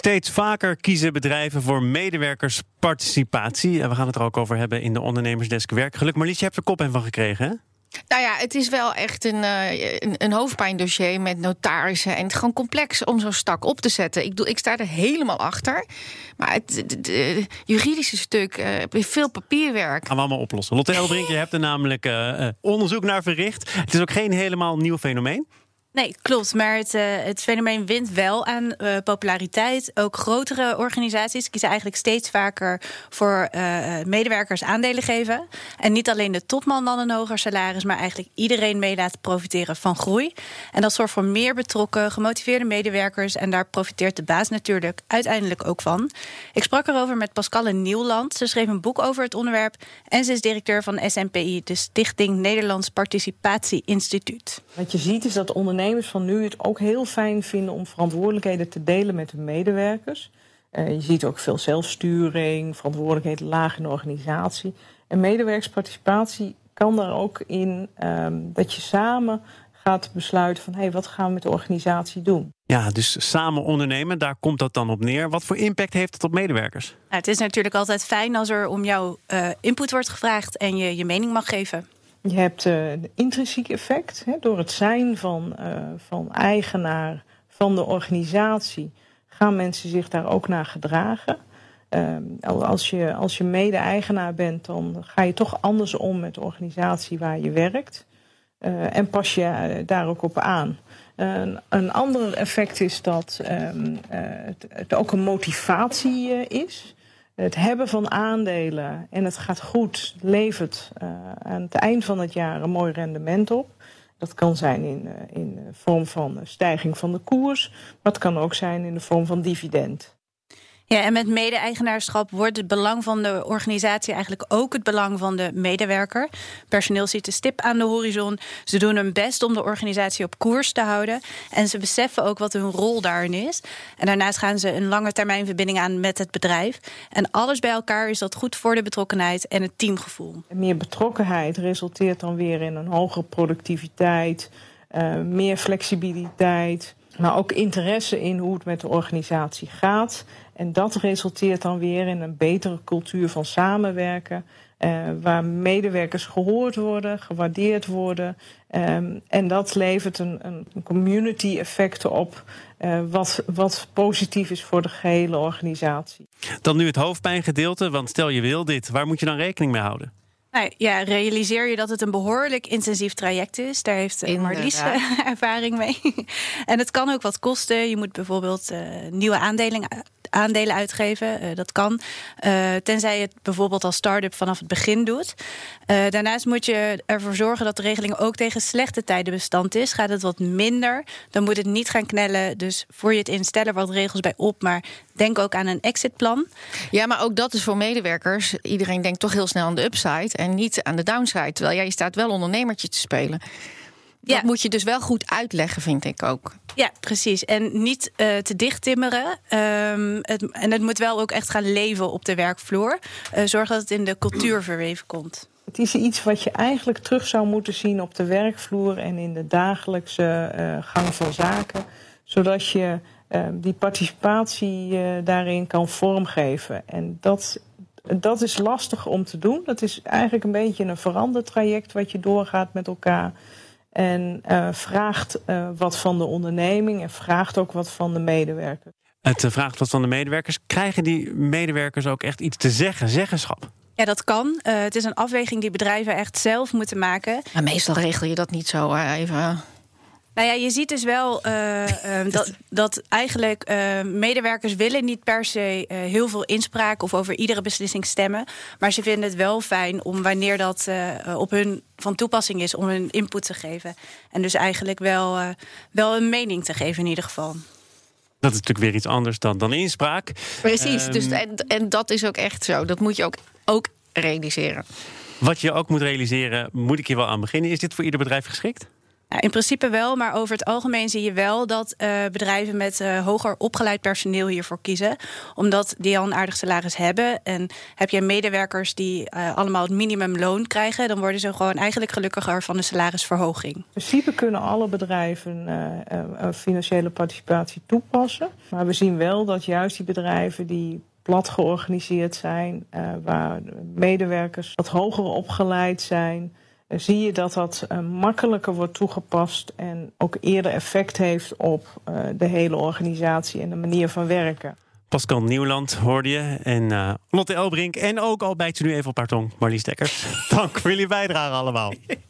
Steeds vaker kiezen bedrijven voor medewerkersparticipatie. En we gaan het er ook over hebben in de Ondernemersdesk Werkgeluk. Marlies, je hebt er kop en van gekregen, hè? Nou ja, het is wel echt een, uh, een, een, hoofdpijndossier met notarissen. En het is gewoon complex om zo'n stak op te zetten. Ik, doe, ik sta er helemaal achter. Maar het de, juridische stuk, uh, veel papierwerk. Gaan we allemaal oplossen. Lotte Elbrink, je hebt er namelijk uh, onderzoek naar verricht. Het is ook geen helemaal nieuw fenomeen. Nee, klopt. Maar het, uh, het fenomeen wint wel aan uh, populariteit. Ook grotere organisaties kiezen eigenlijk steeds vaker voor uh, medewerkers aandelen geven. En niet alleen de topman dan een hoger salaris, maar eigenlijk iedereen mee laten profiteren van groei. En dat zorgt voor meer betrokken, gemotiveerde medewerkers. En daar profiteert de baas natuurlijk uiteindelijk ook van. Ik sprak erover met Pascalle Nieuwland. Ze schreef een boek over het onderwerp. En ze is directeur van SNPI, de Stichting Nederlands Participatie Instituut. Wat je ziet is dat ondernemers ondernemers van nu het ook heel fijn vinden om verantwoordelijkheden te delen met hun medewerkers. Uh, je ziet ook veel zelfsturing, verantwoordelijkheid laag in de organisatie. En medewerkersparticipatie kan daar ook in um, dat je samen gaat besluiten van hé, hey, wat gaan we met de organisatie doen? Ja, dus samen ondernemen, daar komt dat dan op neer. Wat voor impact heeft het op medewerkers? Nou, het is natuurlijk altijd fijn als er om jouw uh, input wordt gevraagd en je je mening mag geven. Je hebt uh, een intrinsiek effect. Hè, door het zijn van, uh, van eigenaar van de organisatie gaan mensen zich daar ook naar gedragen. Uh, als je, als je mede-eigenaar bent, dan ga je toch anders om met de organisatie waar je werkt. Uh, en pas je daar ook op aan. een ander effect is dat ehm, het, het, ook een motivatie is het hebben van aandelen en het gaat goed, levert uh, aan het eind van het jaar een mooi rendement op. Dat kan zijn in, uh, in vorm van stijging van de koers, maar het kan ook zijn in de vorm van dividend. Ja, en met mede-eigenaarschap wordt het belang van de organisatie eigenlijk ook het belang van de medewerker. Personeel ziet de stip aan de horizon. Ze doen hun best om de organisatie op koers te houden. En ze beseffen ook wat hun rol daarin is. En daarnaast gaan ze een lange termijn verbinding aan met het bedrijf. En alles bij elkaar is dat goed voor de betrokkenheid en het teamgevoel. Meer betrokkenheid resulteert dan weer in een hogere productiviteit, uh, meer flexibiliteit. Maar ook interesse in hoe het met de organisatie gaat. En dat resulteert dan weer in een betere cultuur van samenwerken. Uh, waar medewerkers gehoord worden, gewaardeerd worden. Um, en dat levert een, een community effect op. Uh, wat, wat positief is voor de gehele organisatie. Dan nu het hoofdpijngedeelte. Want stel je wil dit, waar moet je dan rekening mee houden? Nou ja, realiseer je dat het een behoorlijk intensief traject is. Daar heeft uh, Marlies ervaring mee. en het kan ook wat kosten. Je moet bijvoorbeeld uh, nieuwe aandelen aandelen uitgeven. Uh, dat kan. Uh, tenzij je het bijvoorbeeld als start-up vanaf het begin doet. Uh, daarnaast moet je ervoor zorgen dat de regeling ook tegen slechte tijden bestand is. Gaat het wat minder, dan moet het niet gaan knellen. Dus voor je het instellen wat regels bij op. Maar denk ook aan een exitplan. Ja, maar ook dat is voor medewerkers. Iedereen denkt toch heel snel aan de upside en niet aan de downside. Terwijl jij staat wel ondernemertje te spelen. Dat moet je dus wel goed uitleggen, vind ik ook. Ja, precies. En niet uh, te dicht timmeren. Um, het, en het moet wel ook echt gaan leven op de werkvloer. Uh, zorg dat het in de cultuur verweven komt. Het is iets wat je eigenlijk terug zou moeten zien op de werkvloer en in de dagelijkse uh, gang van zaken. Zodat je die participatie daarin kan vormgeven. En dat, dat is lastig om te doen. Dat is eigenlijk een beetje een verandertraject wat je doorgaat met elkaar. En uh, vraagt uh, wat van de onderneming en vraagt ook wat van de medewerkers. Het uh, vraagt wat van de medewerkers. Krijgen die medewerkers ook echt iets te zeggen, zeggenschap? Ja, dat kan. het is een afweging die bedrijven echt zelf moeten maken. Maar meestal regel je dat niet zo even. Nou ja, je ziet dus wel uh, uh, dat, dat eigenlijk uh, medewerkers willen niet per se heel veel inspraak of over iedere beslissing stemmen. Maar ze vinden het wel fijn om wanneer dat op hun van toepassing is, om hun input te geven. En dus eigenlijk wel, wel een mening te geven in ieder geval. Dat is natuurlijk weer iets anders dan, dan inspraak. Precies, um, dus, en, en dat is ook echt zo. Dat moet je ook, ook realiseren. Wat je ook moet realiseren, moet ik hier wel aan beginnen. Is dit voor ieder bedrijf geschikt? In principe wel, maar over het algemeen zie je wel dat uh, bedrijven met uh, hoger opgeleid personeel hiervoor kiezen. Omdat die al een aardig salaris hebben. En heb je medewerkers die uh, allemaal het minimumloon krijgen, dan worden ze gewoon eigenlijk gelukkiger van de salarisverhoging. In principe kunnen alle bedrijven financiële participatie toepassen. Maar we zien wel dat juist die bedrijven die plat georganiseerd zijn, waar medewerkers wat hoger opgeleid zijn zie je dat dat uh, makkelijker wordt toegepast en ook eerder effect heeft op uh, de hele organisatie en de manier van werken. Pascal Nieuwland hoorde je en uh, Lotte Elbrink en ook al bijt je nu even op haar tong, Marlies Dekkers. Dank voor jullie bijdrage allemaal.